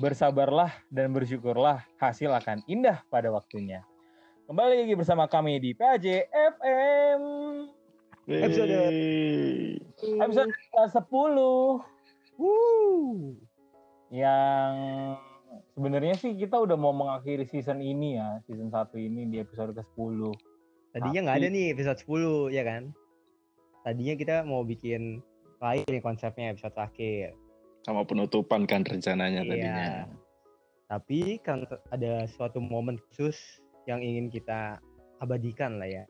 Bersabarlah dan bersyukurlah hasil akan indah pada waktunya. Kembali lagi bersama kami di PAJ FM. Episode episode ke-10. Woo. Yang sebenarnya sih kita udah mau mengakhiri season ini ya, season 1 ini di episode ke-10. Tadinya nggak ada nih episode 10 ya kan? Tadinya kita mau bikin lain nih konsepnya episode terakhir. Sama penutupan kan rencananya Iya. tadinya. Tapi kan ada suatu momen khusus yang ingin kita abadikan lah ya.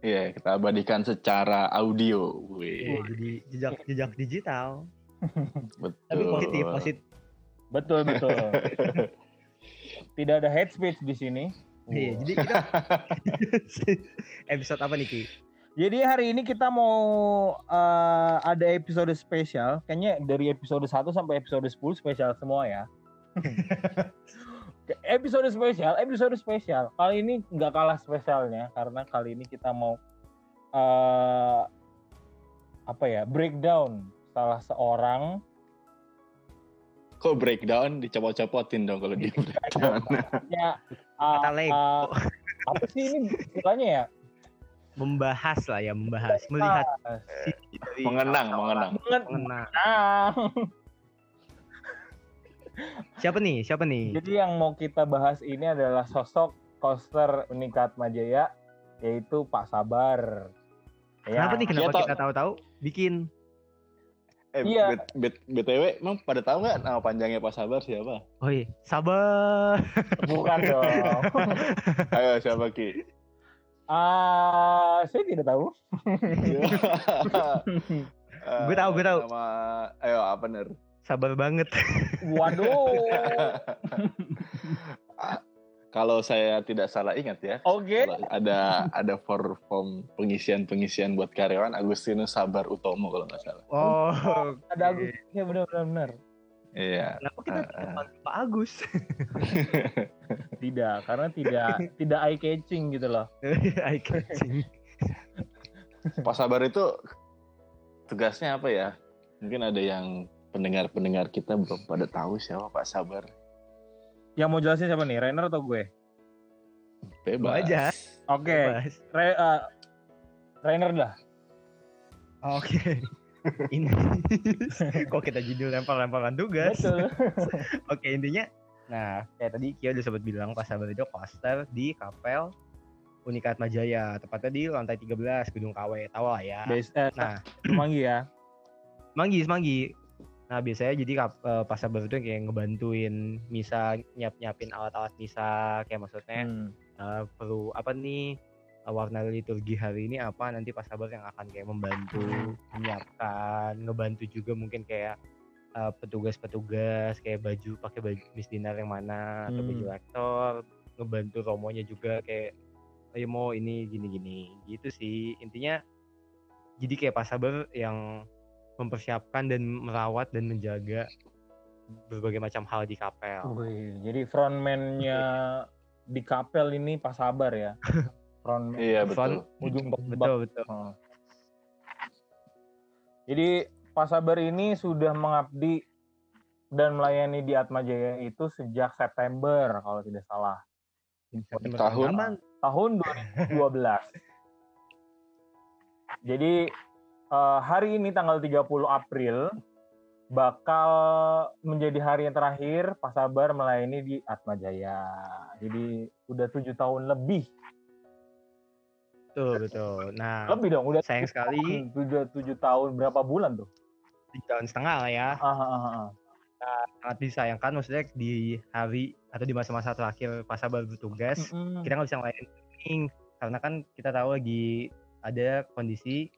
Iya, kita abadikan secara audio. Iya, jadi jejak jejak digital. betul. Tapi positif, positif. Betul betul. Tidak ada hate speech di sini. Iya, Wow. jadi kita episode apa nih Ki? Jadi hari ini kita mau eh, ada episode spesial. Kayaknya dari episode 1 sampai episode 10 spesial semua ya. episode spesial, episode spesial. Kali ini nggak kalah spesialnya karena kali ini kita mau eh apa ya breakdown salah seorang Kok breakdown dicopot-copotin dong kalau di breakdown. ya Lego. eh, apa sih ini istilahnya ya Membahas lah ya, membahas, melihat sisi dari mengenang, mengenang. Mengen- mengenang. Siapa nih? Siapa nih? Jadi yang mau kita bahas ini adalah sosok coaster Unikat Majaya yaitu Pak Sabar. Ya, Kenapa nih? Kenapa Toh. kita tahu-tahu bikin Eh, Iya. bet- bet- BTW, emang pada tahu nggak nama panjangnya Pak Sabar siapa? Oh iya, sabar. Bukan dong. Ayo siapa Ki? Ah, saya tidak tahu. Gue tahu, gue tahu. Eh, Nama, ayo apa ner? Sabar banget. Waduh. Kalau saya tidak salah ingat ya, Oke. kalau ada ada for form pengisian pengisian buat karyawan Agustinus Sabar Utomo kalau nggak salah. Oh, Ada oke. Agus. Iya. Kenapa kita Ah, tidak panggil Pak Agus? Tidak, karena tidak tidak eye catching gitu loh. Eye catching. Pak Sabar itu tugasnya apa ya? Mungkin ada yang pendengar-pendengar kita belum pada tahu siapa Pak Sabar. Yang mau jelasin siapa nih? Rainer atau gue? Bebas. aja. Oke. Bebas. Re, eh, Rainer dah. Oke. Ini kok kita judul lempar-lemparan tugas. Betul. Oke, intinya nah, kayak tadi Kia udah sempat bilang Pak Sabar itu coaster di Kapel Unikat Majaya, tepatnya di lantai 13 Gedung KW. Tahu lah ya. Base, eh, Nah, Semanggi ya. Semanggi, Semanggi. Nah, biasanya jadi Pak Sabar itu kayak ngebantuin misa, nyiap-nyiapin alat-alat misa, kayak maksudnya Hmm. eh, perlu apa nih warna liturgi hari ini apa nanti Pak Sabar yang akan kayak membantu menyiapkan ngebantu juga mungkin kayak eh, petugas-petugas kayak baju pakai baju misdinar yang mana atau baju Hmm. rektor ngebantu romonya juga kayak ayo mau ini gini-gini gitu sih intinya jadi kayak Pak Sabar yang mempersiapkan dan merawat dan menjaga berbagai macam hal di kapel Wih, jadi frontman-nya di kapel ini Pak Sabar ya. Frontman Iya Front- betul. ujung tombak. betul betul Oh. Jadi Pak Sabar ini sudah mengabdi dan melayani di Atma Jaya itu sejak September kalau tidak salah Tahun? Aman. tahun 2012. Jadi eh, hari ini tanggal 30 April bakal menjadi hari yang terakhir Pak Sabar melayani di Atma Jaya. Jadi udah tujuh tahun lebih, betul betul nah lebih dong. Udah sayang sekali tujuh tujuh tahun berapa bulan tuh? tiga tahun setengah lah ya Ah, ah, ah, ah. sangat disayangkan maksudnya di hari atau di masa-masa terakhir pas sabar bertugas Mm-mm. kita nggak bisa ngelayanin training karena kan kita tahu lagi ada kondisi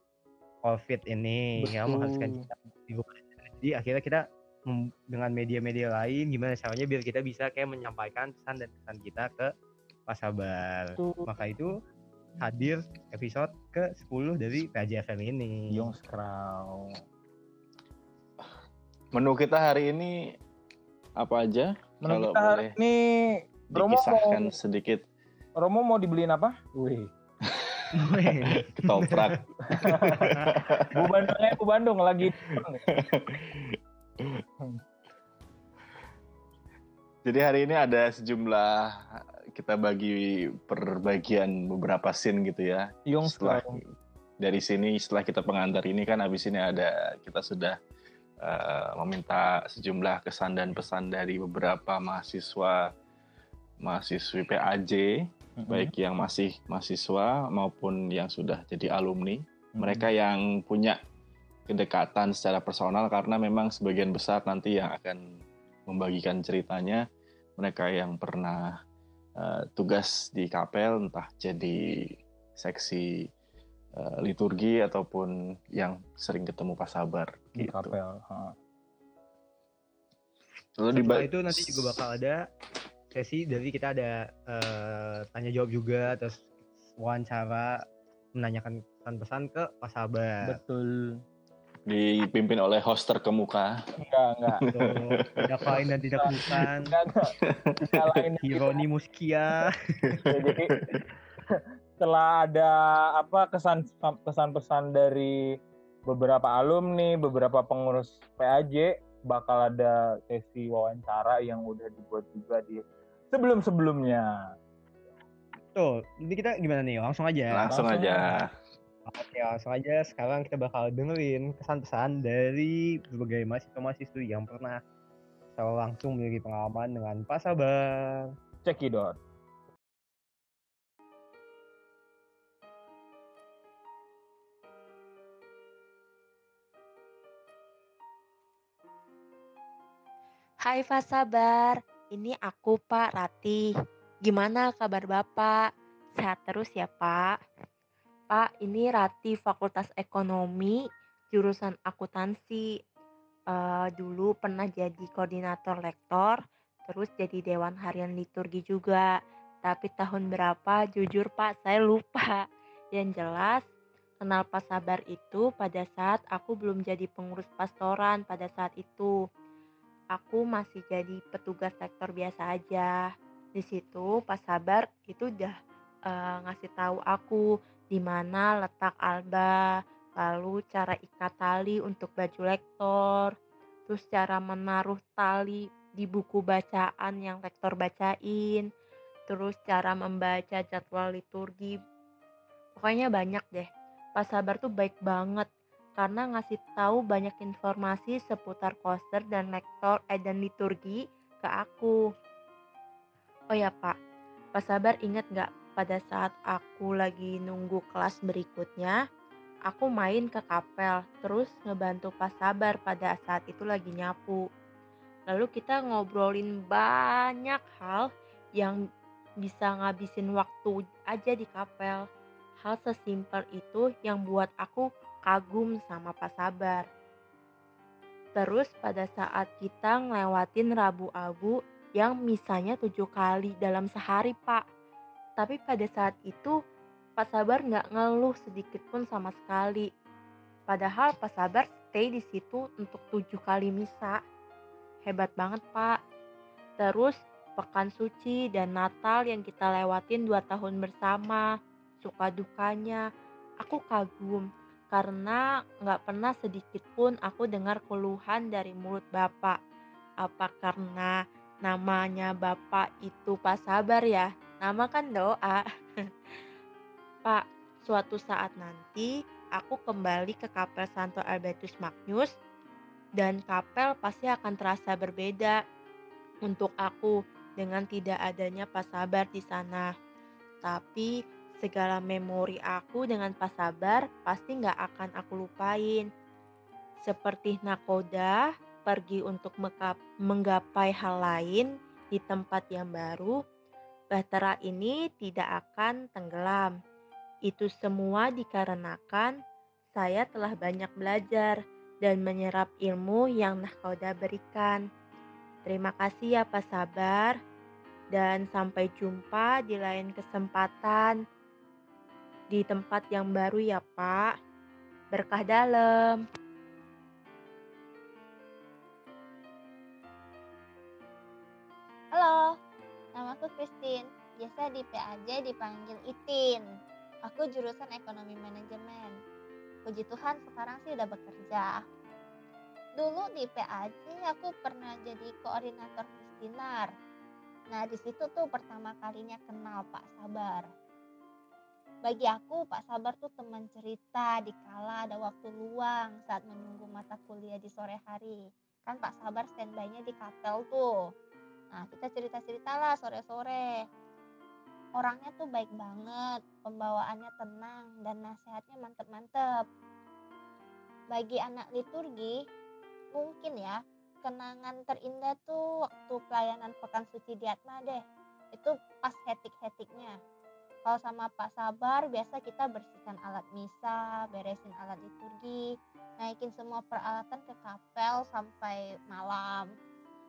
covid ini yang Betul. mengharuskan kita jadi akhirnya kita dengan media-media lain gimana caranya biar kita bisa kayak menyampaikan pesan dan pesan kita ke Pak Sabar Tuh. maka itu hadir episode ke 10 dari PJFM ini Yong Skrau. Menu kita hari ini apa aja? Menurut Kalau kita hari ini Romo mau, sedikit Romo mau dibeliin apa? Wih. ketoprak. Bu Bandung, eh, Bu Bandung lagi. Jadi hari ini ada sejumlah kita bagi perbagian beberapa scene gitu ya. Yung Setelah dari sini setelah kita pengantar ini kan habis ini ada kita sudah uh, meminta sejumlah kesan dan pesan dari beberapa mahasiswa mahasiswi PAJ Mhm. baik yang masih mahasiswa maupun yang sudah jadi alumni. Mhm. Mereka yang punya kedekatan secara personal karena memang sebagian besar nanti yang akan membagikan ceritanya mereka yang pernah uh, tugas di kapel entah jadi seksi uh, liturgi ataupun yang sering ketemu pas sabar di gitu. kapel. ha. Lalu di itu nanti juga bakal ada sesi dari kita ada eh, tanya jawab juga terus wawancara menanyakan pesan-pesan ke Pak Sabar. Betul. Dipimpin oleh host terkemuka. Enggak, enggak. Tidak lain dan tidak bukan. Enggak, enggak. Nyalain Hironi Muskia. Ya, jadi setelah ada apa kesan kesan pesan dari beberapa alumni, beberapa pengurus PAJ bakal ada sesi wawancara yang udah dibuat juga di sebelum-sebelumnya. Tuh, ini kita gimana nih? Langsung aja. Langsung langsung aja. Oke, langsung aja. Sekarang kita bakal dengerin kesan-pesan dari berbagai mahasiswa-mahasiswi yang pernah secara langsung memiliki pengalaman dengan Pak Sabar. Cekidot. Hai Pak Sabar, ini aku Pak Ratih. Gimana kabar Bapak? Sehat terus ya Pak? Pak, ini Ratih Fakultas Ekonomi, jurusan akuntansi. Eh, dulu pernah jadi koordinator lektor, terus jadi Dewan Harian Liturgi juga. Tapi tahun berapa, jujur Pak, saya lupa. Yang jelas, kenal Pak Sabar itu pada saat aku belum jadi pengurus pastoran pada saat itu aku masih jadi petugas sektor biasa aja. Di situ Pak Sabar itu udah eh, ngasih tahu aku di mana letak alba, lalu cara ikat tali untuk baju lektor, terus cara menaruh tali di buku bacaan yang lektor bacain, terus cara membaca jadwal liturgi. Pokoknya banyak deh. Pak Sabar tuh baik banget karena ngasih tahu banyak informasi seputar koster dan lektor eh, dan liturgi ke aku. Oh ya Pak, Pak Sabar ingat nggak pada saat aku lagi nunggu kelas berikutnya, aku main ke kapel terus ngebantu Pak Sabar pada saat itu lagi nyapu. Lalu kita ngobrolin banyak hal yang bisa ngabisin waktu aja di kapel. Hal sesimpel itu yang buat aku kagum sama Pak Sabar. Terus pada saat kita ngelewatin Rabu Abu yang misalnya tujuh kali dalam sehari Pak. Tapi pada saat itu Pak Sabar nggak ngeluh sedikit pun sama sekali. Padahal Pak Sabar stay di situ untuk tujuh kali misa. Hebat banget Pak. Terus pekan suci dan Natal yang kita lewatin dua tahun bersama. Suka dukanya. Aku kagum karena nggak pernah sedikit pun aku dengar keluhan dari mulut Bapak. Apa karena namanya Bapak itu Pak Sabar ya? Nama kan doa. Pak, suatu saat nanti aku kembali ke kapel Santo Albertus Magnus dan kapel pasti akan terasa berbeda untuk aku dengan tidak adanya Pak Sabar di sana. Tapi segala memori aku dengan Pak Sabar pasti nggak akan aku lupain. Seperti nakoda, pergi untuk menggapai hal lain di tempat yang baru, bahtera ini tidak akan tenggelam. Itu semua dikarenakan saya telah banyak belajar dan menyerap ilmu yang nakoda berikan. Terima kasih ya Pak Sabar dan sampai jumpa di lain kesempatan di tempat yang baru ya Pak. Berkah dalam. Halo, namaku Christine. Biasa di PAJ dipanggil Itin. Aku jurusan ekonomi manajemen. Puji Tuhan sekarang sih udah bekerja. Dulu di PAJ aku pernah jadi koordinator Kristinar. Nah, di situ tuh pertama kalinya kenal Pak Sabar. Bagi aku, Pak Sabar tuh teman cerita di kala ada waktu luang saat menunggu mata kuliah di sore hari. Kan Pak Sabar standby-nya di kapel tuh. Nah, kita cerita-cerita lah sore-sore. Orangnya tuh baik banget, pembawaannya tenang, dan nasihatnya mantep-mantep. Bagi anak liturgi, mungkin ya, kenangan terindah tuh waktu pelayanan Pekan Suci di Atma deh. Itu pas hetik-hetiknya. Kalau sama Pak Sabar, biasa kita bersihkan alat misa, beresin alat liturgi, naikin semua peralatan ke kapel sampai malam.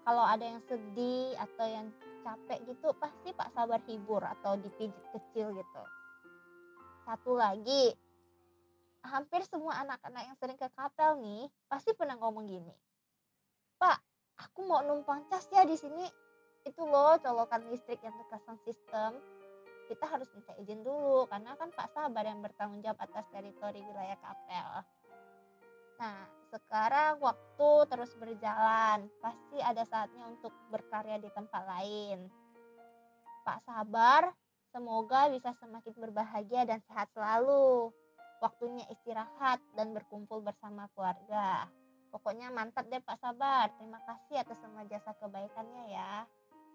Kalau ada yang sedih atau yang capek gitu, pasti Pak Sabar hibur atau dipijit kecil gitu. Satu lagi, hampir semua anak-anak yang sering ke kapel nih pasti pernah ngomong gini. Pak, aku mau numpang cas ya di sini. Itu loh colokan listrik yang terkasang sistem. Kita harus minta izin dulu karena kan Pak Sabar yang bertanggung jawab atas teritori wilayah kapel. Nah, sekarang waktu terus berjalan, pasti ada saatnya untuk berkarya di tempat lain. Pak Sabar, semoga bisa semakin berbahagia dan sehat selalu. Waktunya istirahat dan berkumpul bersama keluarga. Pokoknya mantap deh Pak Sabar. Terima kasih atas semua jasa kebaikannya ya.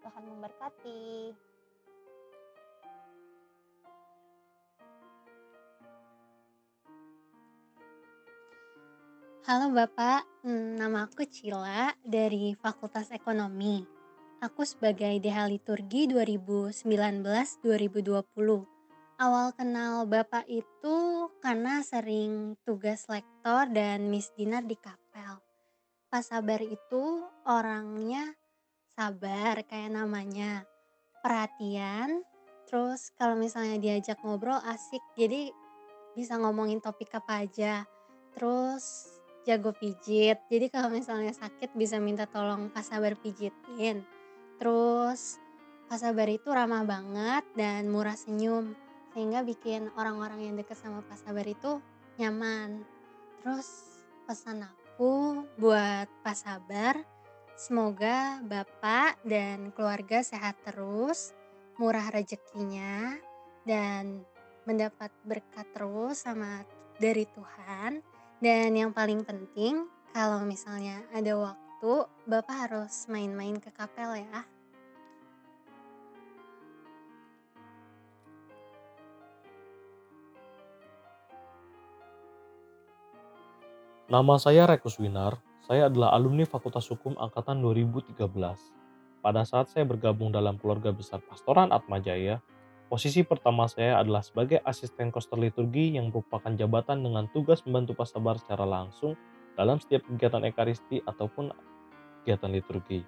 Tuhan memberkati. Halo Bapak, Hmm, nama aku Cila dari Fakultas Ekonomi. Aku sebagai DH Liturgi 2019-2020. Awal kenal Bapak itu karena sering tugas lektor dan Miss Dinar di kapel. Pak Sabar itu orangnya sabar kayak namanya, perhatian, terus kalau misalnya diajak ngobrol asik, jadi bisa ngomongin topik apa aja. Terus jago pijit. Jadi kalau misalnya sakit bisa minta tolong Pak Sabar pijitin. Terus Pak Sabar itu ramah banget dan murah senyum sehingga bikin orang-orang yang deket sama Pak Sabar itu nyaman. Terus pesan aku buat Pak Sabar, semoga Bapak dan keluarga sehat terus, murah rezekinya, dan mendapat berkat terus sama dari Tuhan dan yang paling penting, kalau misalnya ada waktu, Bapak harus main-main ke kapel ya. Nama saya Rekus Winar, saya adalah alumni Fakultas Hukum Angkatan 2013. Pada saat saya bergabung dalam keluarga besar Pastoran Atmajaya, Posisi pertama saya adalah sebagai asisten koster liturgi yang merupakan jabatan dengan tugas membantu pasabar secara langsung dalam setiap kegiatan ekaristi ataupun kegiatan liturgi.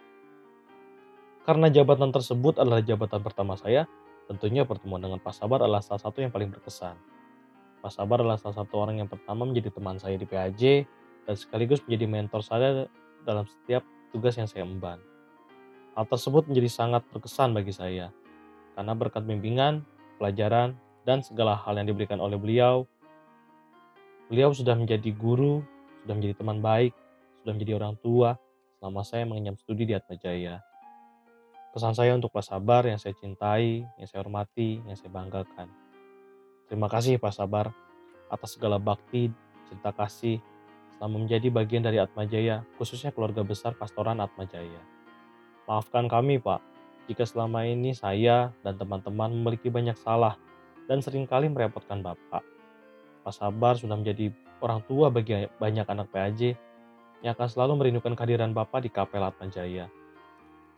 Karena jabatan tersebut adalah jabatan pertama saya, tentunya pertemuan dengan pasabar adalah salah satu yang paling berkesan. Pasabar adalah salah satu orang yang pertama menjadi teman saya di PAJ dan sekaligus menjadi mentor saya dalam setiap tugas yang saya emban. Hal tersebut menjadi sangat berkesan bagi saya, karena berkat bimbingan, pelajaran, dan segala hal yang diberikan oleh beliau, beliau sudah menjadi guru, sudah menjadi teman baik, sudah menjadi orang tua selama saya mengenyam studi di Atmajaya. Pesan saya untuk Pak Sabar yang saya cintai, yang saya hormati, yang saya banggakan. Terima kasih Pak Sabar atas segala bakti, cinta kasih, selama menjadi bagian dari Atmajaya, khususnya keluarga besar Pastoran Atmajaya. Maafkan kami Pak, jika selama ini saya dan teman-teman memiliki banyak salah dan sering kali merepotkan Bapak. Pak Sabar sudah menjadi orang tua bagi banyak anak PAJ yang akan selalu merindukan kehadiran Bapak di Kapel Atmajaya.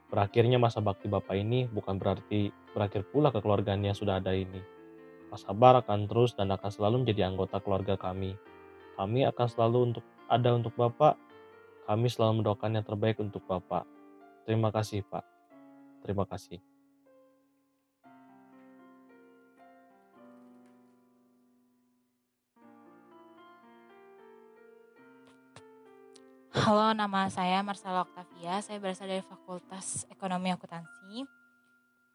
Berakhirnya masa bakti Bapak ini bukan berarti berakhir pula kekeluargaan yang sudah ada ini. Pak Sabar akan terus dan akan selalu menjadi anggota keluarga kami. Kami akan selalu untuk ada untuk Bapak. Kami selalu mendoakan yang terbaik untuk Bapak. Terima kasih, Pak. Terima kasih. Halo, nama saya Marcelo Octavia. Saya berasal dari Fakultas Ekonomi Akuntansi.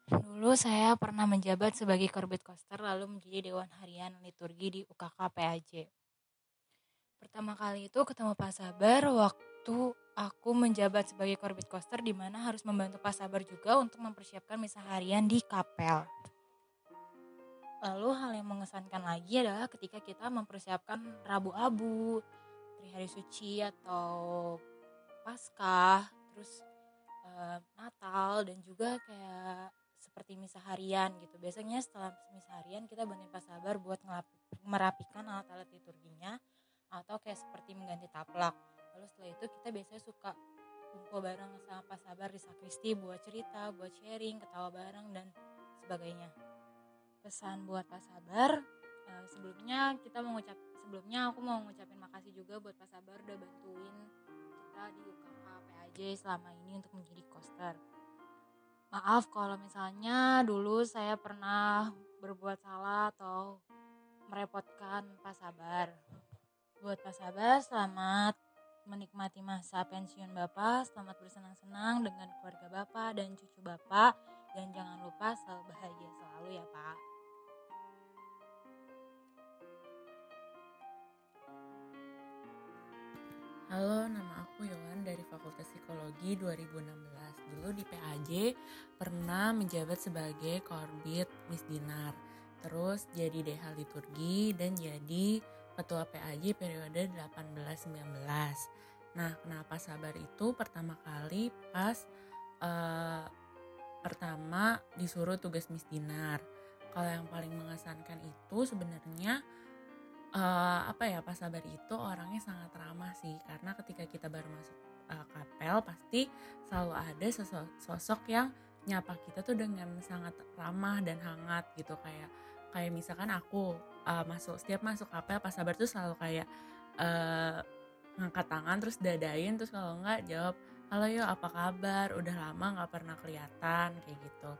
Dulu saya pernah menjabat sebagai korbit koster lalu menjadi Dewan Harian Liturgi di UKK PAJ. Pertama kali itu ketemu Pak Sabar waktu itu aku menjabat sebagai korbit coaster di mana harus membantu Pak Sabar juga untuk mempersiapkan misa harian di kapel. Lalu hal yang mengesankan lagi adalah ketika kita mempersiapkan Rabu Abu, Hari Suci atau Paskah, terus eh, Natal dan juga kayak seperti misa harian gitu. Biasanya setelah misa harian kita bantuin Pak Sabar buat merapikan alat-alat liturginya atau kayak seperti mengganti taplak. Lalu setelah itu kita biasanya suka kumpul bareng sama Pak Sabar di sakristi buat cerita, buat sharing, ketawa bareng dan sebagainya. Pesan buat Pak Sabar, eh, sebelumnya kita mau ngucap sebelumnya aku mau ngucapin makasih juga buat Pak Sabar udah bantuin kita di UKK PAJ selama ini untuk menjadi coaster. Maaf kalau misalnya dulu saya pernah berbuat salah atau merepotkan Pak Sabar. Buat Pak Sabar, selamat menikmati masa pensiun Bapak, selamat bersenang-senang dengan keluarga Bapak dan cucu Bapak, dan jangan lupa selalu bahagia selalu ya Pak. Halo, nama aku Yohan dari Fakultas Psikologi 2016. Dulu di PAJ pernah menjabat sebagai korbit Miss Dinar. Terus jadi DH liturgi dan jadi ketua PAJ periode 18-19. Nah, kenapa sabar itu pertama kali pas eh, pertama disuruh tugas Miss Dinar. Kalau yang paling mengesankan itu sebenarnya eh, apa ya Pak Sabar itu orangnya sangat ramah sih karena ketika kita baru masuk eh, kapel pasti selalu ada sosok, sosok yang nyapa kita tuh dengan sangat ramah dan hangat gitu kayak kayak misalkan aku eh, masuk setiap masuk kapel Pak Sabar tuh selalu kayak eh, ngangkat tangan terus dadain terus kalau enggak jawab halo yo apa kabar? Udah lama nggak pernah kelihatan kayak gitu.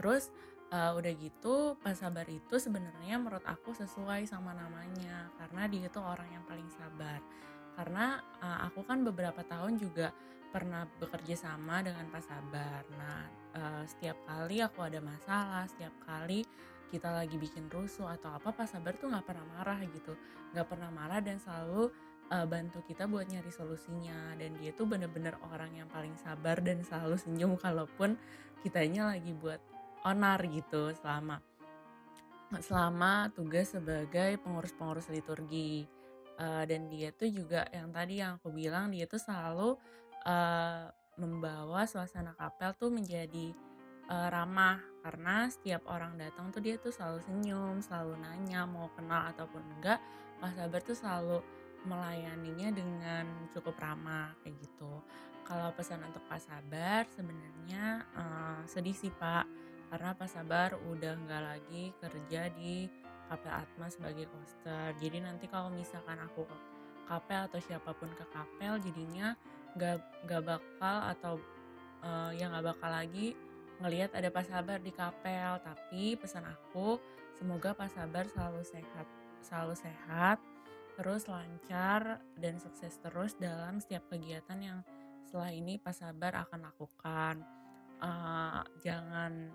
Terus Uh, udah gitu Pak Sabar itu sebenarnya menurut aku sesuai sama namanya karena dia itu orang yang paling sabar. Karena uh, aku kan beberapa tahun juga pernah bekerja sama dengan Pak Sabar. Nah uh, setiap kali aku ada masalah setiap kali kita lagi bikin rusuh atau apa Pak Sabar tuh nggak pernah marah gitu. Nggak pernah marah dan selalu uh, bantu kita buat nyari solusinya. Dan dia tuh bener-bener orang yang paling sabar dan selalu senyum kalaupun kitanya lagi buat onar gitu selama selama tugas sebagai pengurus-pengurus liturgi. Uh, dan dia tuh juga yang tadi yang aku bilang dia tuh selalu uh, membawa suasana kapel tuh menjadi uh, ramah karena setiap orang datang tuh dia tuh selalu senyum selalu nanya mau kenal ataupun enggak Pak Sabar tuh selalu melayaninya dengan cukup ramah kayak gitu kalau pesan untuk Pak Sabar sebenarnya uh, sedih sih Pak karena Pak Sabar udah nggak lagi kerja di Kapel Atma sebagai coaster. Jadi nanti kalau misalkan aku ke kapel atau siapa pun ke kapel, jadinya nggak nggak bakal atau uh, ya nggak bakal lagi ngelihat ada Pak Sabar di kapel. Tapi pesan aku semoga Pak Sabar selalu sehat, selalu sehat, terus lancar dan sukses terus dalam setiap kegiatan yang setelah ini Pak Sabar akan lakukan. Uh, jangan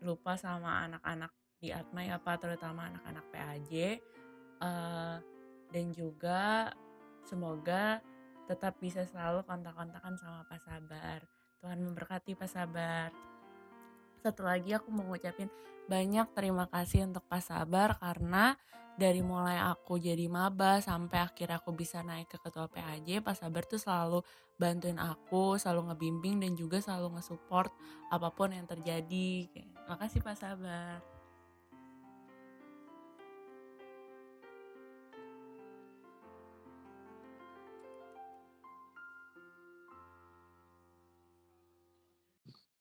lupa sama anak-anak di Atma ya Pak, terutama anak-anak PAJ. Uh, dan juga semoga tetap bisa selalu kontak-kontakan sama Pak Sabar. Tuhan memberkati Pak Sabar. Satu lagi aku mau ngucapin banyak terima kasih untuk Pak Sabar karena dari mulai aku jadi maba sampai akhirnya aku bisa naik ke ketua PAJ, Pak Sabar tuh selalu bantuin aku, selalu ngebimbing dan juga selalu nge-support apa pun yang terjadi. Makasih Pak Sabar.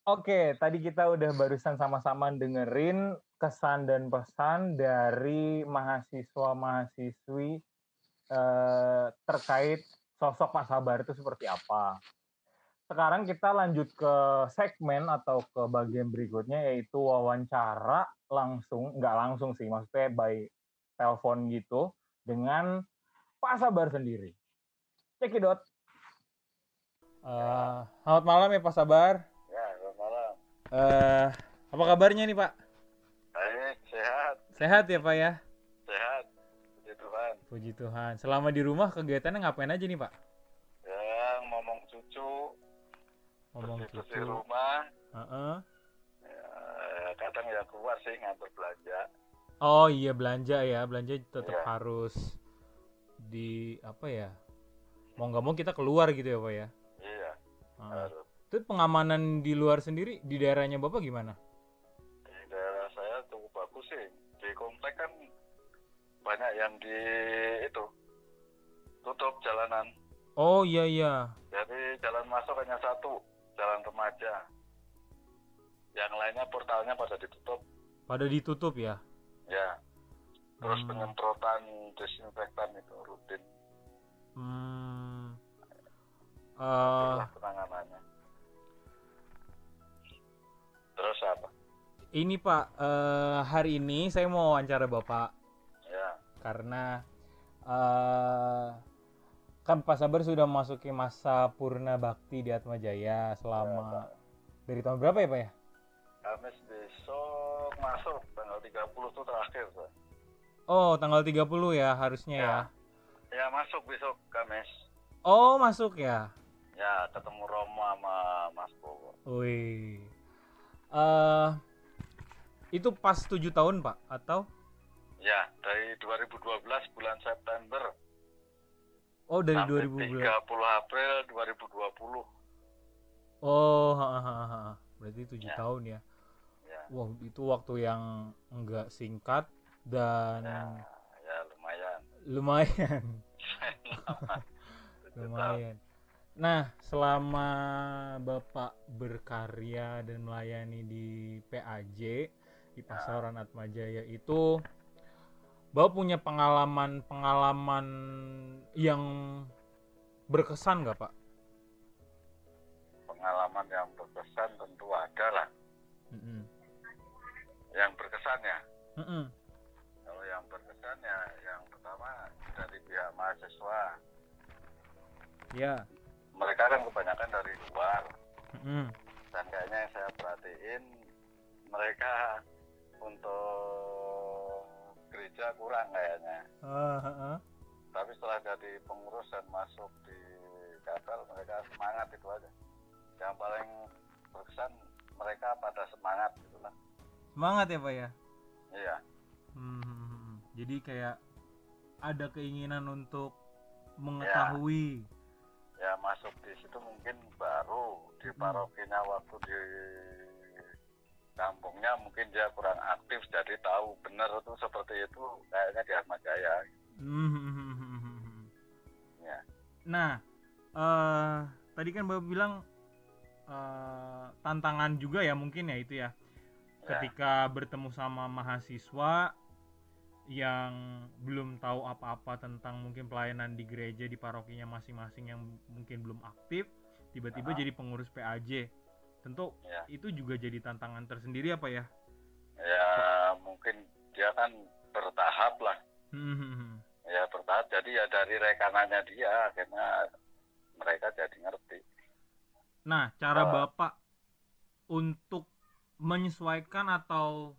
Oke, tadi kita udah barusan sama-sama dengerin kesan dan pesan dari mahasiswa-mahasiswi eh, terkait sosok Pak Sabar itu seperti apa. Sekarang kita lanjut ke segmen atau ke bagian berikutnya yaitu wawancara langsung, nggak langsung sih, maksudnya by telepon gitu dengan Pak Sabar sendiri. Cekidot. Uh, selamat malam ya Pak Sabar. Ya. Uh, apa kabarnya nih Pak? Baik, sehat. Sehat ya Pak ya? Sehat. Puji Tuhan. Puji Tuhan. Selama di rumah kegiatannya ngapain aja nih Pak? Ya, mau ngomong bersih-bersih gitu rumah Heeh. ya, kadang ya keluar sih ngantor belanja oh iya belanja ya belanja tetap Iya. harus di apa ya mau nggak mau kita keluar gitu ya pak ya iya Heeh. harus Terus pengamanan di luar sendiri di daerahnya bapak gimana? Di daerah saya cukup bagus sih. Di komplek kan banyak yang di itu tutup jalanan. Oh iya iya. Jadi jalan masuk hanya satu jalan remaja. Yang lainnya portalnya pada ditutup. Pada ditutup ya? Ya. Terus Hmm. penyemprotan disinfektan itu rutin. Hmm. Itulah penanganannya terus apa ini pak eh, hari ini saya mau wawancara bapak ya karena eh kan Pak Sabar sudah memasuki masa purna bakti di Atma Jaya selama dari tahun berapa ya Pak ya? Kamis besok masuk tanggal 30 itu terakhir Pak. Oh tanggal 30 ya harusnya ya. ya masuk besok Kamis Oh masuk ya. ya ketemu Romo sama Mas Bowo Wih. Eh itu pas 7 tahun Pak atau? ya dari 2012 bulan September Oh dari sampai 2000 30 April 2020 Oh ha, ha, ha, berarti 7 Ya. tahun ya. ya Wah itu waktu yang enggak singkat dan ya, ya lumayan lumayan. Tujuh lumayan. Nah, selama Bapak berkarya dan melayani di PAJ di Pasaran Atmajaya itu Bapak punya pengalaman-pengalaman yang berkesan nggak Pak? pengalaman yang berkesan tentu ada lah Mm-mm. yang berkesan ya Mm-mm. kalau yang berkesan ya yang pertama dari pihak mahasiswa Ya. Mereka kan kebanyakan dari luar Mm-mm. dan kayaknya yang saya perhatiin mereka untuk gereja kurang kayaknya ah, ah. tapi setelah jadi pengurus dan masuk di kapel mereka semangat itu aja yang paling berkesan mereka pada semangat gitu lah Semangat ya Pak ya. iya Hmm, Jadi kayak ada keinginan untuk mengetahui. ya masuk di situ mungkin baru di parokinya waktu di kampungnya mungkin dia kurang aktif jadi tahu benar itu seperti itu kayaknya di Ahmad Jaya Hmm. ya Nah, eh tadi kan Bapak bilang eh, tantangan juga ya mungkin ya itu ya. Ketika bertemu sama mahasiswa yang belum tahu apa-apa tentang mungkin pelayanan di gereja di parokinya masing-masing yang mungkin belum aktif, tiba-tiba Ah. jadi pengurus PAJ. Tentu Ya. itu juga jadi tantangan tersendiri apa ya? ya mungkin dia kan bertahap lah Hmm. ya bertahap jadi ya dari rekanannya dia akhirnya mereka jadi ngerti Nah, cara Ah. Bapak untuk menyesuaikan atau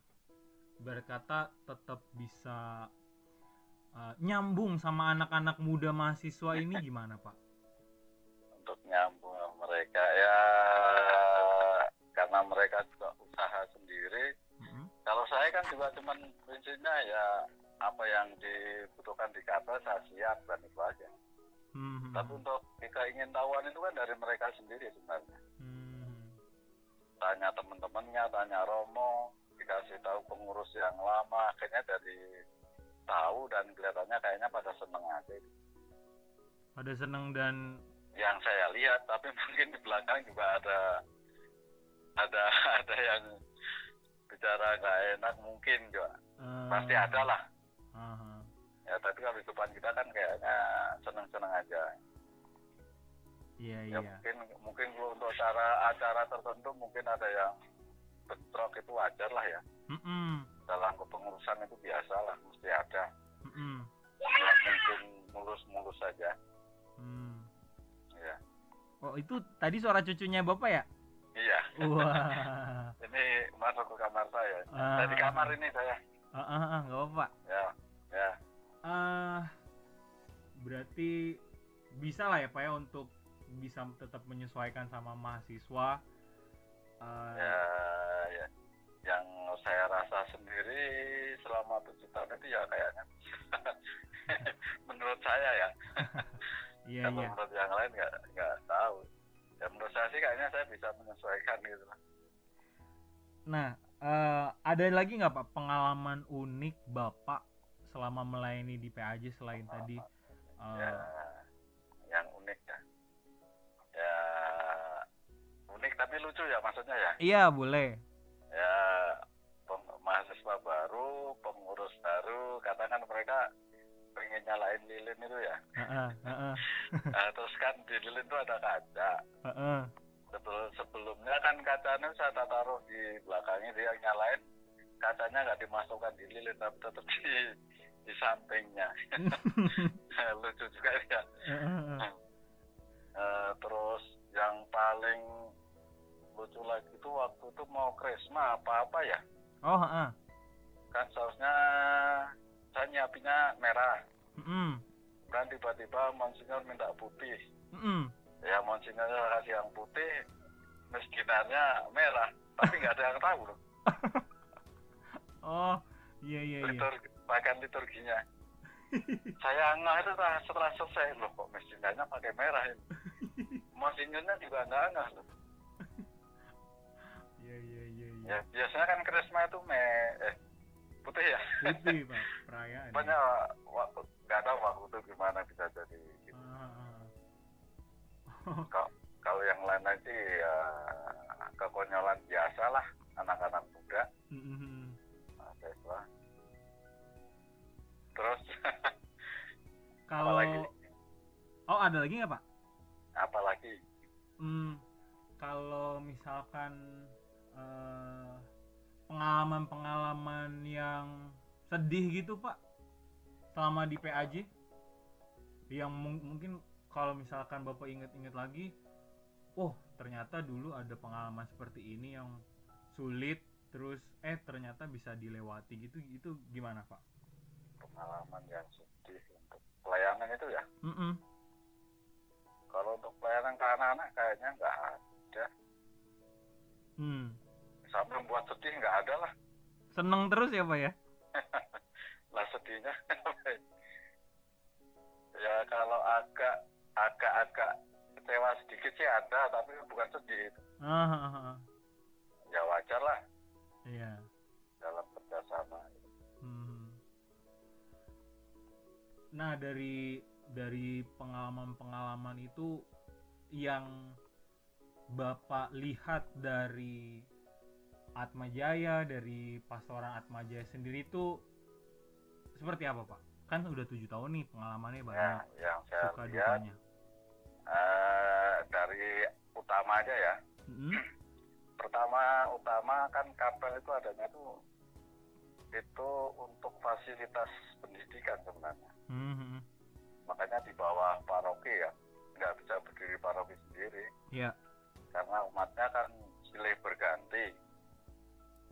berkata tetap bisa uh, nyambung sama anak-anak muda mahasiswa ini gimana, Pak? untuk nyambung sama mereka ya karena mereka juga usaha sendiri Mm-mm. kalau saya kan juga cuman prinsipnya ya apa yang dibutuhkan di kapal saya siap dan itu aja Hmm. tapi untuk keingintahuan itu kan dari mereka sendiri sebenarnya Hmm. tanya teman-temannya tanya Romo pengurus yang lama akhirnya dari tahu dan kelihatannya kayaknya pada seneng aja Ada seneng dan yang saya lihat tapi mungkin di belakang juga ada ada ada yang bicara nggak enak mungkin juga uh, pasti ada lah aha. ya tapi kalau di depan kita kan kayaknya seneng-seneng aja Iya, ya iya. mungkin mungkin kalau untuk acara acara tertentu mungkin ada yang bentrok itu wajar lah ya Mm-mm. Dalam kepengurusan itu biasa lah mesti ada Mm-mm. nggak mungkin mulus-mulus saja Hmm. ya Oh, itu tadi suara cucunya Bapak ya? iya Wah. ini masuk ke kamar saya Ah. dari kamar ini saya Ah, ah, ah, nggak apa-apa. ya ya Ah, berarti bisa lah ya Pak ya untuk bisa tetap menyesuaikan sama mahasiswa Eh, ya ya yang saya rasa sendiri selama tujuh tahun itu ya kayaknya menurut saya ya. Iya kalau iya. menurut yang lain nggak nggak tahu. Ya menurut saya sih kayaknya saya bisa menyesuaikan gitu. Lah nah eh, ada lagi nggak pak pengalaman unik bapak selama melayani di PAJ selain tadi? Eh, ya yang unik ya. Ya unik tapi lucu ya maksudnya ya? Iya boleh nyalain lilin itu ya. Heeh, heeh, Nah, terus kan di lilin itu ada kaca. Heeh. Sebelum, sebelumnya kan kacanya saya taruh di belakangnya dia nyalain kacanya nggak dimasukkan di lilin tapi tetap di di sampingnya. Lucu juga ya. Heeh. Eh, terus yang paling lucu lagi itu waktu itu mau krisma apa apa ya? Oh heeh. kan seharusnya saya nyiapinnya merah Mm-mm, kan tiba-tiba monsinyur minta putih. Mm-mm. ya monsinyur kasih yang putih miskinannya merah. Tapi nggak ada yang tahu loh. Oh iya iya iya. Liturgi, bahkan liturginya. Saya ngeh itu setelah, setelah selesai. Loh kok miskinannya pakai merah ini? Monsinyurnya juga nggak ngeh loh. Iya iya iya iya. Ya biasanya kan krisma itu me eh putih ya? Putih pak. Perayaan. Pokoknya waktu nggak tahu waktu itu gimana bisa jadi gitu. Ah, Kalau- kalau yang lain aja ya kekonyolan biasa lah anak-anak muda. Mahasiswa terus kalau apalagi oh ada lagi nggak pak? Apalagi Hmm, kalau misalkan eh, pengalaman-pengalaman yang sedih gitu pak selama di PAJ yang mung- mungkin kalau misalkan bapak inget-inget lagi oh ternyata dulu ada pengalaman seperti ini yang sulit terus eh ternyata bisa dilewati gitu itu gimana pak? pengalaman yang sedih untuk pelayanan itu ya Mm-mm. kalau untuk pelayanan ke anak-anak kayaknya nggak ada Hmm. sampai membuat sedih nggak ada lah Seneng terus ya pak ya? lah sedihnya ya kalau agak agak-agak kecewa sedikit sih ada tapi bukan sedih Ah, ah, ah, ah. ya wajar lah Iya. dalam kerjasama Hmm. Nah dari dari pengalaman-pengalaman itu yang bapak lihat dari Atma Jaya dari pastoran Atma Jaya sendiri itu seperti apa pak? Kan udah tujuh tahun nih pengalamannya ya banyak yang saya suka lihat dukanya. eh, dari utama aja ya Mm-mm. pertama utama kan kapel itu adanya tuh itu untuk fasilitas pendidikan sebenarnya Mhm. makanya di bawah paroki ya nggak bisa berdiri paroki sendiri Iya. karena umatnya kan silih berganti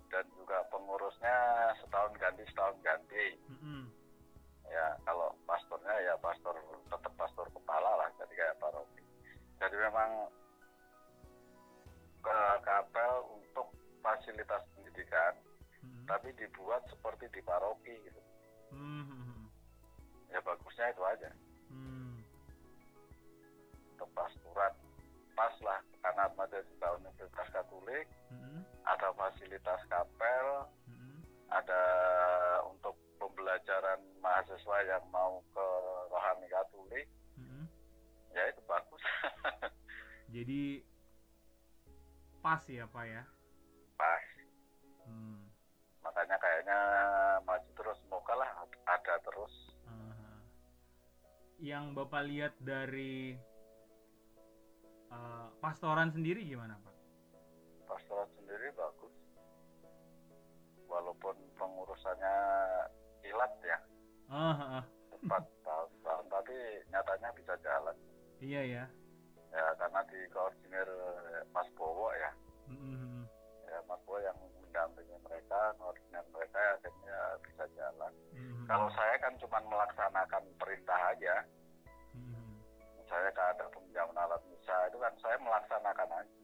dan juga pengurusnya setahun ganti setahun ganti Mm-mm. ya kalau pastornya ya pastor tetap pastor kepala lah jadi kayak paroki jadi memang ke kapel untuk fasilitas pendidikan Mhm. tapi dibuat seperti di paroki gitu Mhm. ya bagusnya itu aja Hmm. untuk pastorat pas lah karena ada juga Universitas Katolik Mhm. ada fasilitas kapel Mhm. ada untuk pembelajaran mahasiswa yang mau ke rohani Katolik Mhm. ya itu bagus Jadi pas ya pak ya? pas Hmm. makanya kayaknya maju terus semoga lah ada terus Aha. Yang bapak lihat dari eh, pastoran sendiri gimana pak? pastorat sendiri bagus walaupun pengurusannya kilat ya Ah, ah, ah. empat tahun, tahun tapi nyatanya bisa jalan iya ya. ya karena dikoordinir Mas Bowo ya Mhm. ya Mas Bowo yang mendampingi mereka koordinir mereka akhirnya bisa jalan Mhm. kalau saya kan cuma melaksanakan perintah aja Saya kan saya melaksanakan aja.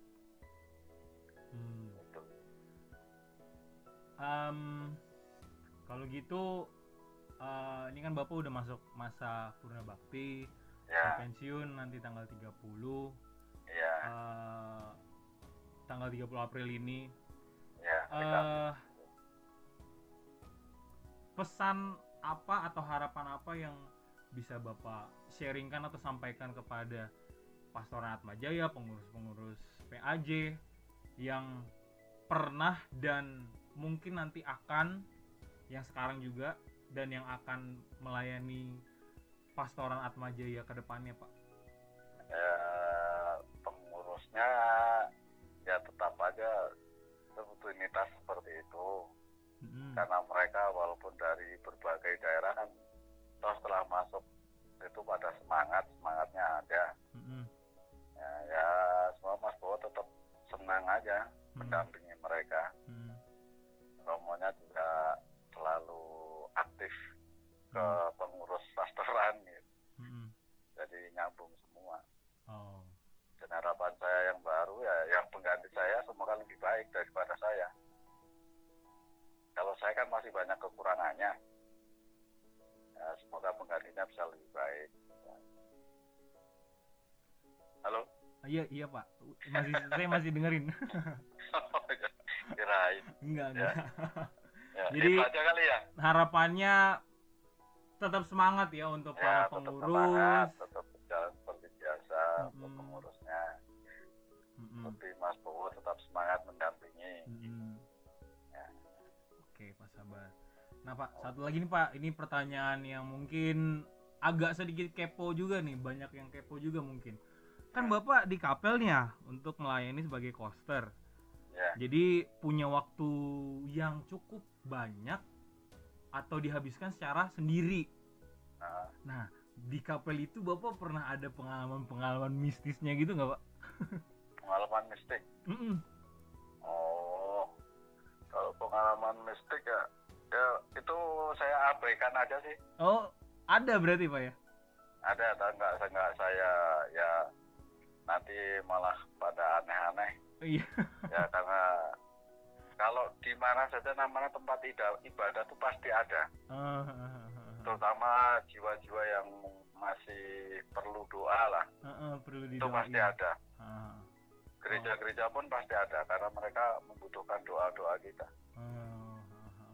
Hmm. gitu. Em, kalau gitu eh, ini kan Bapak udah masuk masa purna bakti, ya pensiun nanti tanggal 30 ya. Eh, tanggal 30 April ini. Ya eh pesan apa atau harapan apa yang bisa Bapak sharingkan atau sampaikan kepada Pastoran Atmajaya, pengurus-pengurus PAJ yang pernah dan mungkin nanti akan yang sekarang juga dan yang akan melayani Pastoran Atmajaya ke depannya, Pak. ya pengurusnya ya tetap aja rutinitas seperti itu Mm-mm. karena mereka walaupun dari berbagai daerah kan setelah masuk itu pada semangat semangatnya ada. Ya, semua Mas Bowo tetap senang aja Mm. mendampingi mereka Mm. romonya juga selalu aktif ke pengurus Iya, iya Pak. Masih saya masih dengerin. kirain enggak, Ya. enggak. ya, Jadi- kali ya Harapannya tetap semangat ya untuk ya para tetap pengurus. semangat tetap berjalan seperti biasa untuk Mm-mm. pengurusnya Mm-mm, tapi Mas Bowo tetap semangat mendampingi mm-mm. Ya. Oke, Pak sabar. Nah, Pak, satu lagi nih, Pak. Ini pertanyaan yang mungkin agak sedikit kepo juga nih, banyak yang kepo juga mungkin. Kan Bapak di kapel nih ya untuk melayani sebagai koster. ya Jadi punya waktu yang cukup banyak atau dihabiskan secara sendiri. Nah, Nah, di kapel itu Bapak pernah ada pengalaman-pengalaman mistisnya gitu nggak, Pak? pengalaman mistik Mm-mm. Oh, kalau pengalaman mistik ya, ya itu saya abaikan aja sih. Oh, ada berarti, Pak ya? Ada atau enggak, enggak saya ya nanti malah pada aneh-aneh Iya. ya karena kalau di mana saja namanya tempat ibadah itu pasti ada, ah. terutama jiwa-jiwa yang masih perlu doa lah, Ah, ah, perlu itu pasti ada. Gereja-gereja pun pasti ada karena mereka membutuhkan doa-doa kita.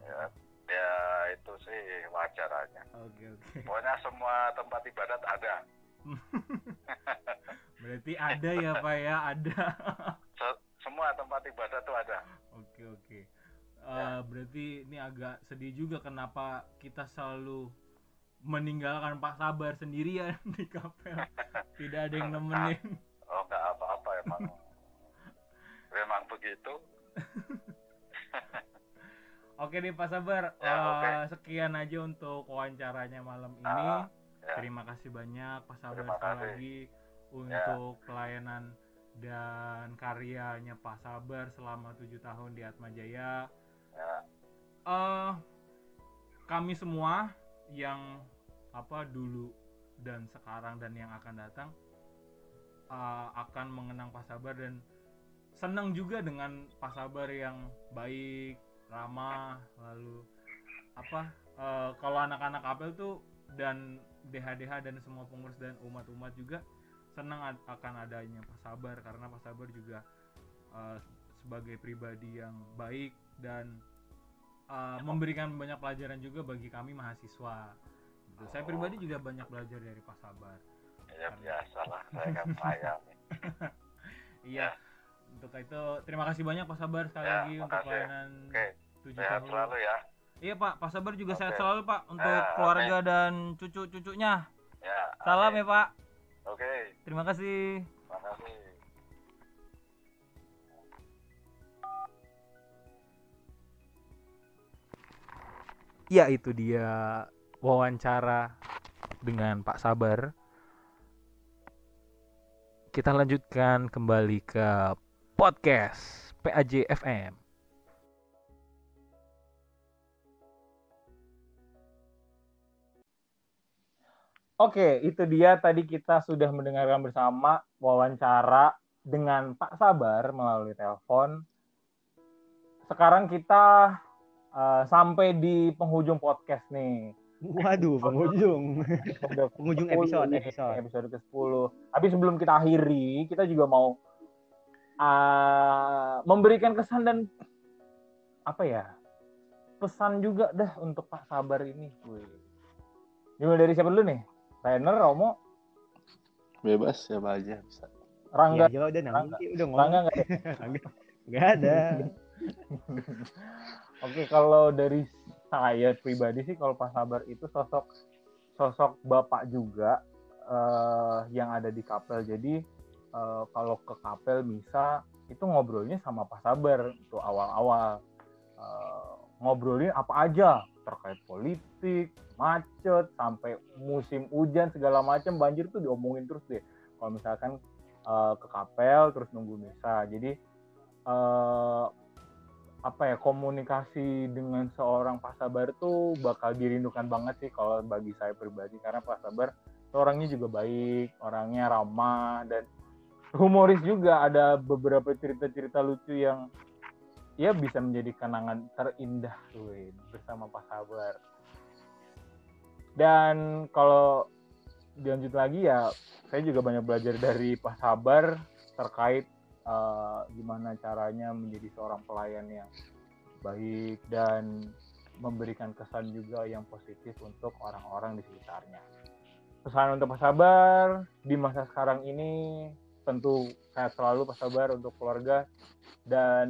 Ya, ya itu sih wajar aja. Oke, oke. Pokoknya semua tempat ibadat ada. Berarti ada ya, Pak ya, ada. Se- semua tempat ibadat tuh ada. Oke, oke. Ya. berarti ini agak sedih juga kenapa kita selalu meninggalkan Pak Sabar sendirian di kapel. Tidak ada yang nemenin. Oh nggak apa-apa emang. memang begitu. Oke deh Pak Sabar, Ya, Eh, oke. sekian aja untuk wawancaranya malam ini. Ah, ya. Terima kasih banyak Pak Sabar Terima sekali kasih. Ya. lagi untuk pelayanan dan karyanya Pak Sabar selama tujuh tahun di Atma Jaya. Ya, eh kami semua yang apa dulu dan sekarang dan yang akan datang eh, akan mengenang Pak Sabar dan senang juga dengan Pak Sabar yang baik, ramah, lalu apa eh, kalau anak-anak apel tuh dan DHDH dan semua pengurus dan umat-umat juga senang ad- akan adanya Pak Sabar karena Pak Sabar juga eh, sebagai pribadi yang baik dan uh, memberikan banyak pelajaran juga bagi kami mahasiswa. Gitu. Saya pribadi juga banyak belajar dari Pak Sabar. ya biasalah saya kan melayani. Iya. Untuk itu terima kasih banyak Pak Sabar sekali Ya, lagi untuk makasih. pelayanan Oke, tujuh sehat tahun. selalu ya. Iya Pak, Pak Sabar juga sehat Oke. selalu Pak untuk Ya, keluarga dan cucu-cucunya. Ya. Salam oke. ya Pak. Oke, Terima kasih. terima kasih. Ya itu dia wawancara dengan Pak Sabar. Kita lanjutkan kembali ke podcast PAJ FM. Oke, itu dia tadi kita sudah mendengarkan bersama wawancara dengan Pak Sabar melalui telepon. Sekarang kita uh, sampai di penghujung podcast nih. Waduh, penghujung. penghujung episode, episode. Episode ke-10. Tapi sebelum kita akhiri, kita juga mau uh, memberikan kesan dan apa ya? Pesan juga dah untuk Pak Sabar ini. Wih. Dimulai dari siapa dulu nih? Rainer, Romo? Bebas siapa aja bisa. Rangga. Ya, udah Rangga. udah ngomong. Rangga nggak Rangga. Nggak ada. Oke, kalau dari saya pribadi sih kalau Pak Sabar itu sosok sosok bapak juga uh, yang ada di kapel. Jadi uh, kalau ke kapel bisa itu ngobrolnya sama Pak Sabar itu awal-awal uh, ngobrolin apa aja terkait politik, macet, sampai musim hujan segala macam banjir tuh diomongin terus deh. Kalau misalkan uh, ke kapel terus nunggu misa. Jadi uh, apa ya komunikasi dengan seorang Pak Sabar tuh bakal dirindukan banget sih kalau bagi saya pribadi karena Pak Sabar orangnya juga baik, orangnya ramah dan humoris juga ada beberapa cerita-cerita lucu yang ya bisa menjadi kenangan terindah tuh bersama Pak Sabar. Dan kalau dilanjut lagi ya saya juga banyak belajar dari Pak Sabar terkait uh, gimana caranya menjadi seorang pelayan yang baik dan memberikan kesan juga yang positif untuk orang-orang di sekitarnya. Pesan untuk Pak Sabar di masa sekarang ini tentu saya selalu Pak Sabar untuk keluarga dan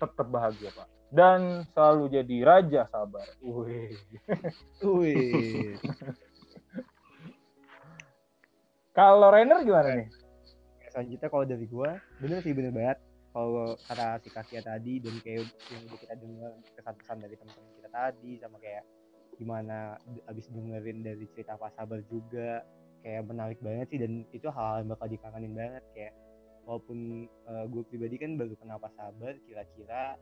tetap bahagia Pak. Dan selalu jadi raja sabar. Wih. Wih. Kalau Rainer gimana nih? selanjutnya kalau dari gua bener sih bener banget kalau kata si Kasia tadi dan kayak yang udah kita dengar kesan-kesan dari teman-teman kita tadi sama kayak gimana abis dengerin dari cerita Pak Sabar juga kayak menarik banget sih dan itu hal-hal yang bakal dikangenin banget kayak walaupun uh, gue pribadi kan baru kenal Pak Sabar kira-kira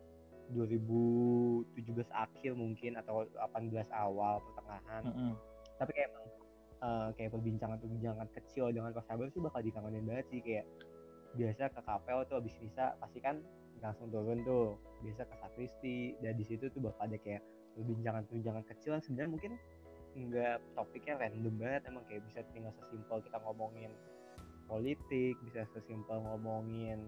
2017 akhir mungkin atau 18 awal pertengahan. Mm -hmm. tapi kayak emang uh, kayak perbincangan-perbincangan kecil dengan Pak Sabar sih bakal dikangenin banget sih. Kayak biasa ke kapel tuh abis bisa pasti kan langsung turun tuh. Biasa ke sakristi dan di situ tuh bakal ada kayak perbincangan-perbincangan kecil yang sebenarnya mungkin nggak topiknya random banget emang kayak bisa tinggal sesimpel kita ngomongin politik bisa sesimpel ngomongin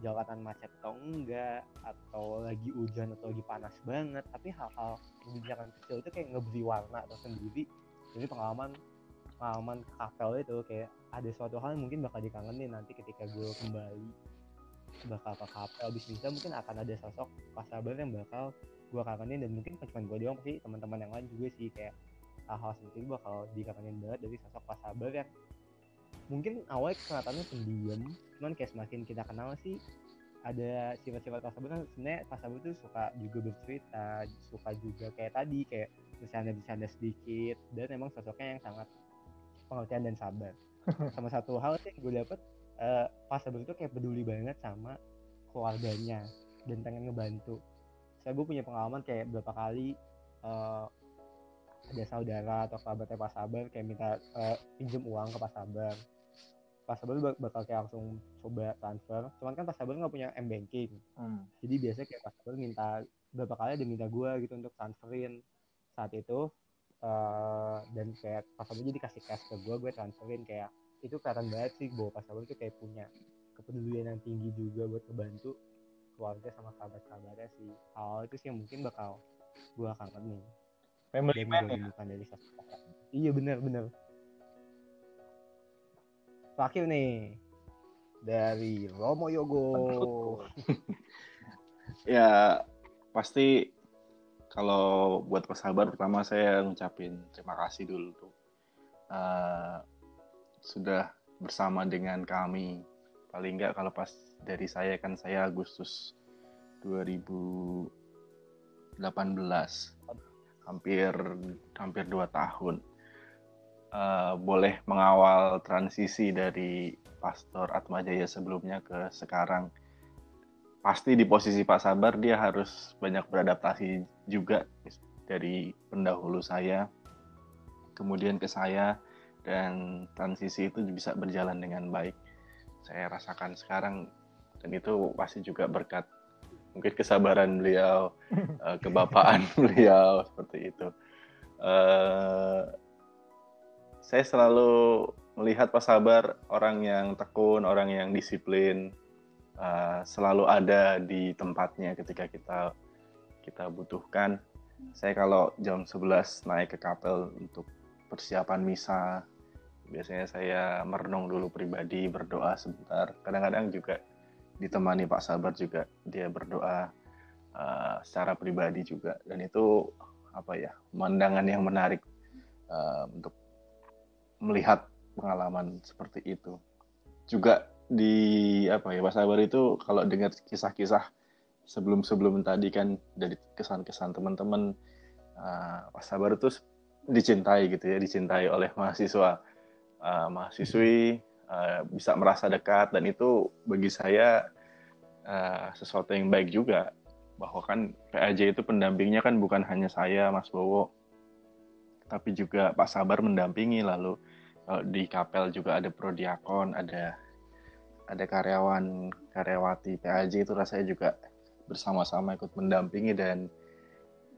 jalanan macet atau enggak atau lagi hujan atau lagi panas banget tapi hal-hal perbincangan kecil itu kayak ngeberi warna atau sendiri. Jadi pengalaman pengalaman kapel itu kayak ada suatu hal yang mungkin bakal dikangenin nanti ketika gue kembali bakal ke kapel. Abis bisa mungkin akan ada sosok pas sabar yang bakal gue kangenin dan mungkin cuma gue doang sih teman-teman yang lain juga sih kayak hal-hal seperti itu bakal dikangenin banget dari sosok pas sabar yang mungkin awalnya kelihatannya pendiam cuman kayak semakin kita kenal sih ada sifat-sifat pas sabar kan sebenarnya pas sabar tuh suka juga bercerita suka juga kayak tadi kayak bercanda-bercanda sedikit dan emang sosoknya yang sangat pengertian dan sabar. Sama satu hal sih gue dapet uh, pas sabar itu kayak peduli banget sama keluarganya dan pengen ngebantu. Saya gue punya pengalaman kayak berapa kali uh, ada saudara atau kerabatnya Pak Sabar kayak minta uh, pinjem uang ke Pak Sabar Pak Sabar bakal kayak langsung coba transfer. Cuman kan Pak Sabar nggak punya m banking. Hmm. jadi biasanya kayak Pak Sabar minta berapa kali ada minta gue gitu untuk transferin. Saat itu uh, dan kayak pas itu jadi kasih cash ke gue gue transferin kayak itu kelihatan banget sih bahwa pas itu kayak punya kepedulian yang tinggi juga buat ngebantu keluarga sama kerabat-kerabatnya sih. Hal itu sih yang mungkin bakal gue kangen nih family man ya? bukan dari sosok. Iya bener terakhir nih. Dari Romo Yogo. Ya pasti kalau buat sabar pertama saya ngucapin terima kasih dulu tuh. Uh, sudah bersama dengan kami. Paling enggak kalau pas dari saya kan saya Agustus 2018 hampir hampir dua tahun uh, boleh mengawal transisi dari Pastor Atmajaya sebelumnya ke sekarang pasti di posisi Pak Sabar dia harus banyak beradaptasi juga dari pendahulu saya kemudian ke saya dan transisi itu bisa berjalan dengan baik. Saya rasakan sekarang dan itu pasti juga berkat mungkin kesabaran beliau, uh, kebapaan beliau seperti itu. Uh, saya selalu melihat Pak Sabar orang yang tekun, orang yang disiplin, uh, selalu ada di tempatnya ketika kita kita butuhkan. Saya kalau jam 11 naik ke kapel untuk persiapan misa, biasanya saya merenung dulu pribadi, berdoa sebentar. Kadang-kadang juga ditemani Pak Sabar juga dia berdoa uh, secara pribadi juga dan itu apa ya pemandangan yang menarik uh, untuk melihat pengalaman seperti itu. Juga di apa ya Pak Sabar itu kalau dengar kisah-kisah sebelum-sebelum tadi kan dari kesan-kesan teman-teman uh, Pak Sabar itu dicintai gitu ya dicintai oleh mahasiswa uh, mahasiswi uh, bisa merasa dekat dan itu bagi saya uh, sesuatu yang baik juga. Bahwa kan PAJ itu pendampingnya kan bukan hanya saya Mas Bowo tapi juga Pak Sabar mendampingi lalu kalau di kapel juga ada prodiakon ada ada karyawan karyawati PAJ itu rasanya juga bersama-sama ikut mendampingi dan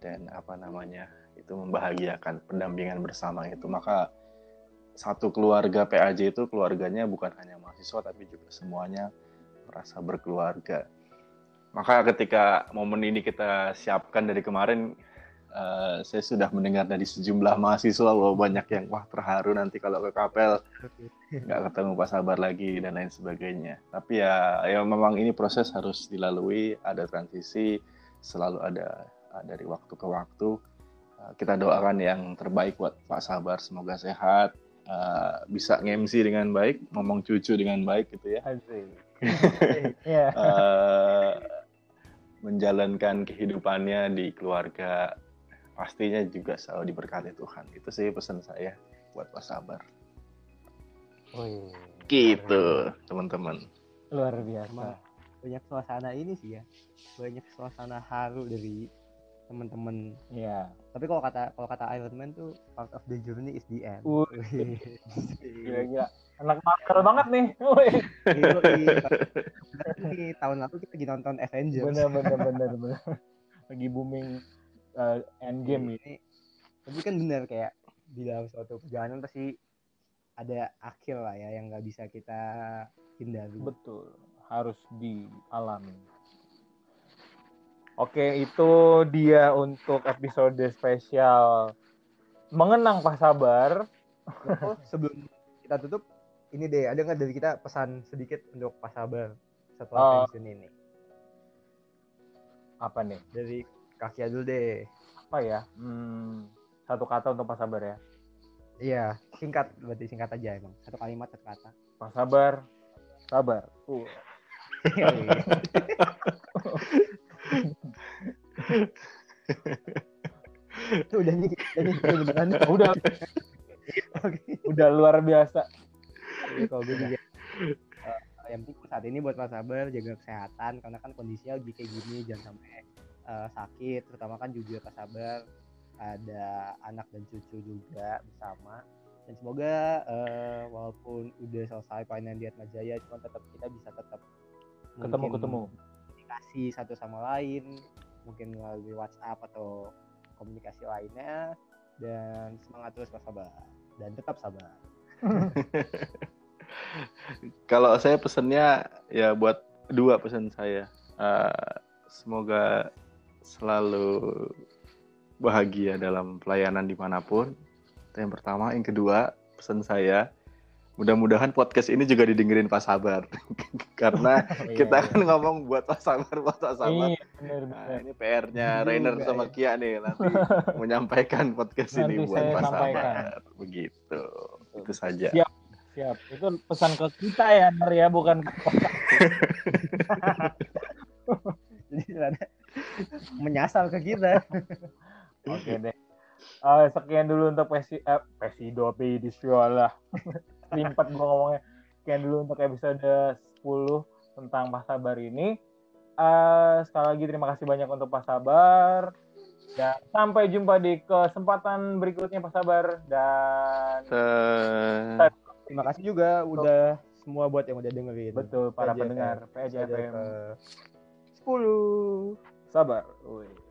dan apa namanya itu membahagiakan pendampingan bersama itu maka satu keluarga PAJ itu keluarganya bukan hanya mahasiswa tapi juga semuanya merasa berkeluarga. Maka ketika momen ini kita siapkan dari kemarin, uh, saya sudah mendengar dari sejumlah mahasiswa bahwa banyak yang wah terharu nanti kalau ke kapel nggak ketemu Pak Sabar lagi dan lain sebagainya. Tapi ya, ya memang ini proses harus dilalui, ada transisi, selalu ada dari waktu ke waktu. Uh, kita doakan yang terbaik buat Pak Sabar, semoga sehat, uh, bisa ngemsi dengan baik, ngomong cucu dengan baik gitu ya. uh, menjalankan kehidupannya di keluarga pastinya juga selalu diberkati Tuhan. Itu sih pesan saya buat Pak Sabar. Oh, iya. Gitu, teman-teman. Luar biasa. Banyak suasana ini sih ya. Banyak suasana haru dari teman-teman. Iya. Tapi kalau kata kalau kata Iron Man tuh part of the journey is the end. Uh, gila-gila. Anak maker banget nih. Ini tahun lalu kita lagi nonton Avengers. Bener bener bener bener. Lagi booming uh, Endgame ini. Tapi kan bener kayak di dalam suatu perjalanan pasti ada akhir lah ya yang nggak bisa kita hindari. Betul, harus dialami. Oke, itu dia untuk episode spesial mengenang Pak Sabar. Oh, sebelum kita tutup, ini deh, ada nggak dari kita pesan sedikit untuk Pak Sabar setelah pensiun ini? Apa nih? Dari kaki dulu deh. Apa ya? Hmm, satu kata untuk Pak Sabar ya. Iya, singkat berarti singkat aja emang. Satu kalimat satu kata. Pak Sabar, sabar. Uh. Udah nih, udah nih, udah beneran. udah, Oke. udah luar biasa. Jadi kalau gue juga eh, yang penting saat ini buat Pak Sabar jaga kesehatan karena kan kondisinya lagi kayak gini jangan sampai eh, sakit terutama kan juga Pak Sabar ada anak dan cucu juga bersama dan semoga eh, walaupun udah selesai panen di Atma Jaya cuma tetap kita bisa tetap Ketemu ketemu. komunikasi satu sama lain mungkin melalui WhatsApp atau komunikasi lainnya dan semangat terus Pak Sabar dan tetap sabar Kalau saya pesannya ya buat dua pesan saya. Eh, semoga selalu bahagia dalam pelayanan di mana pun. Itu yang pertama. Yang kedua pesan saya mudah-mudahan podcast ini juga didengerin Pak Sabar karena Iya, kita iya. kan ngomong buat Pak Sabar buat Pak Sabar. Iya, bener, Nah, bener. ini PR-nya Juga Rainer sama ya. Kia nih nanti menyampaikan podcast ini Nanti buat saya Pak sampaikan. Sabar. Begitu. Itu saja. Siap. Siap. Itu pesan ke kita ya, Ner ya, bukan ke jadi menyasar ke kita Oke deh. Eh, sekian dulu untuk pesi eh, pesido di lah. Limpet gua ngomongnya. Sekian dulu untuk episode 10 tentang Pak Sabar ini. Eh, sekali lagi terima kasih banyak untuk Pak Sabar. Dan sampai jumpa di kesempatan berikutnya Pak Sabar dan Se- Terima kasih juga udah semua buat yang udah dengerin. betul para PJF. pendengar PJFM PJF. 10. Sabar. Wih.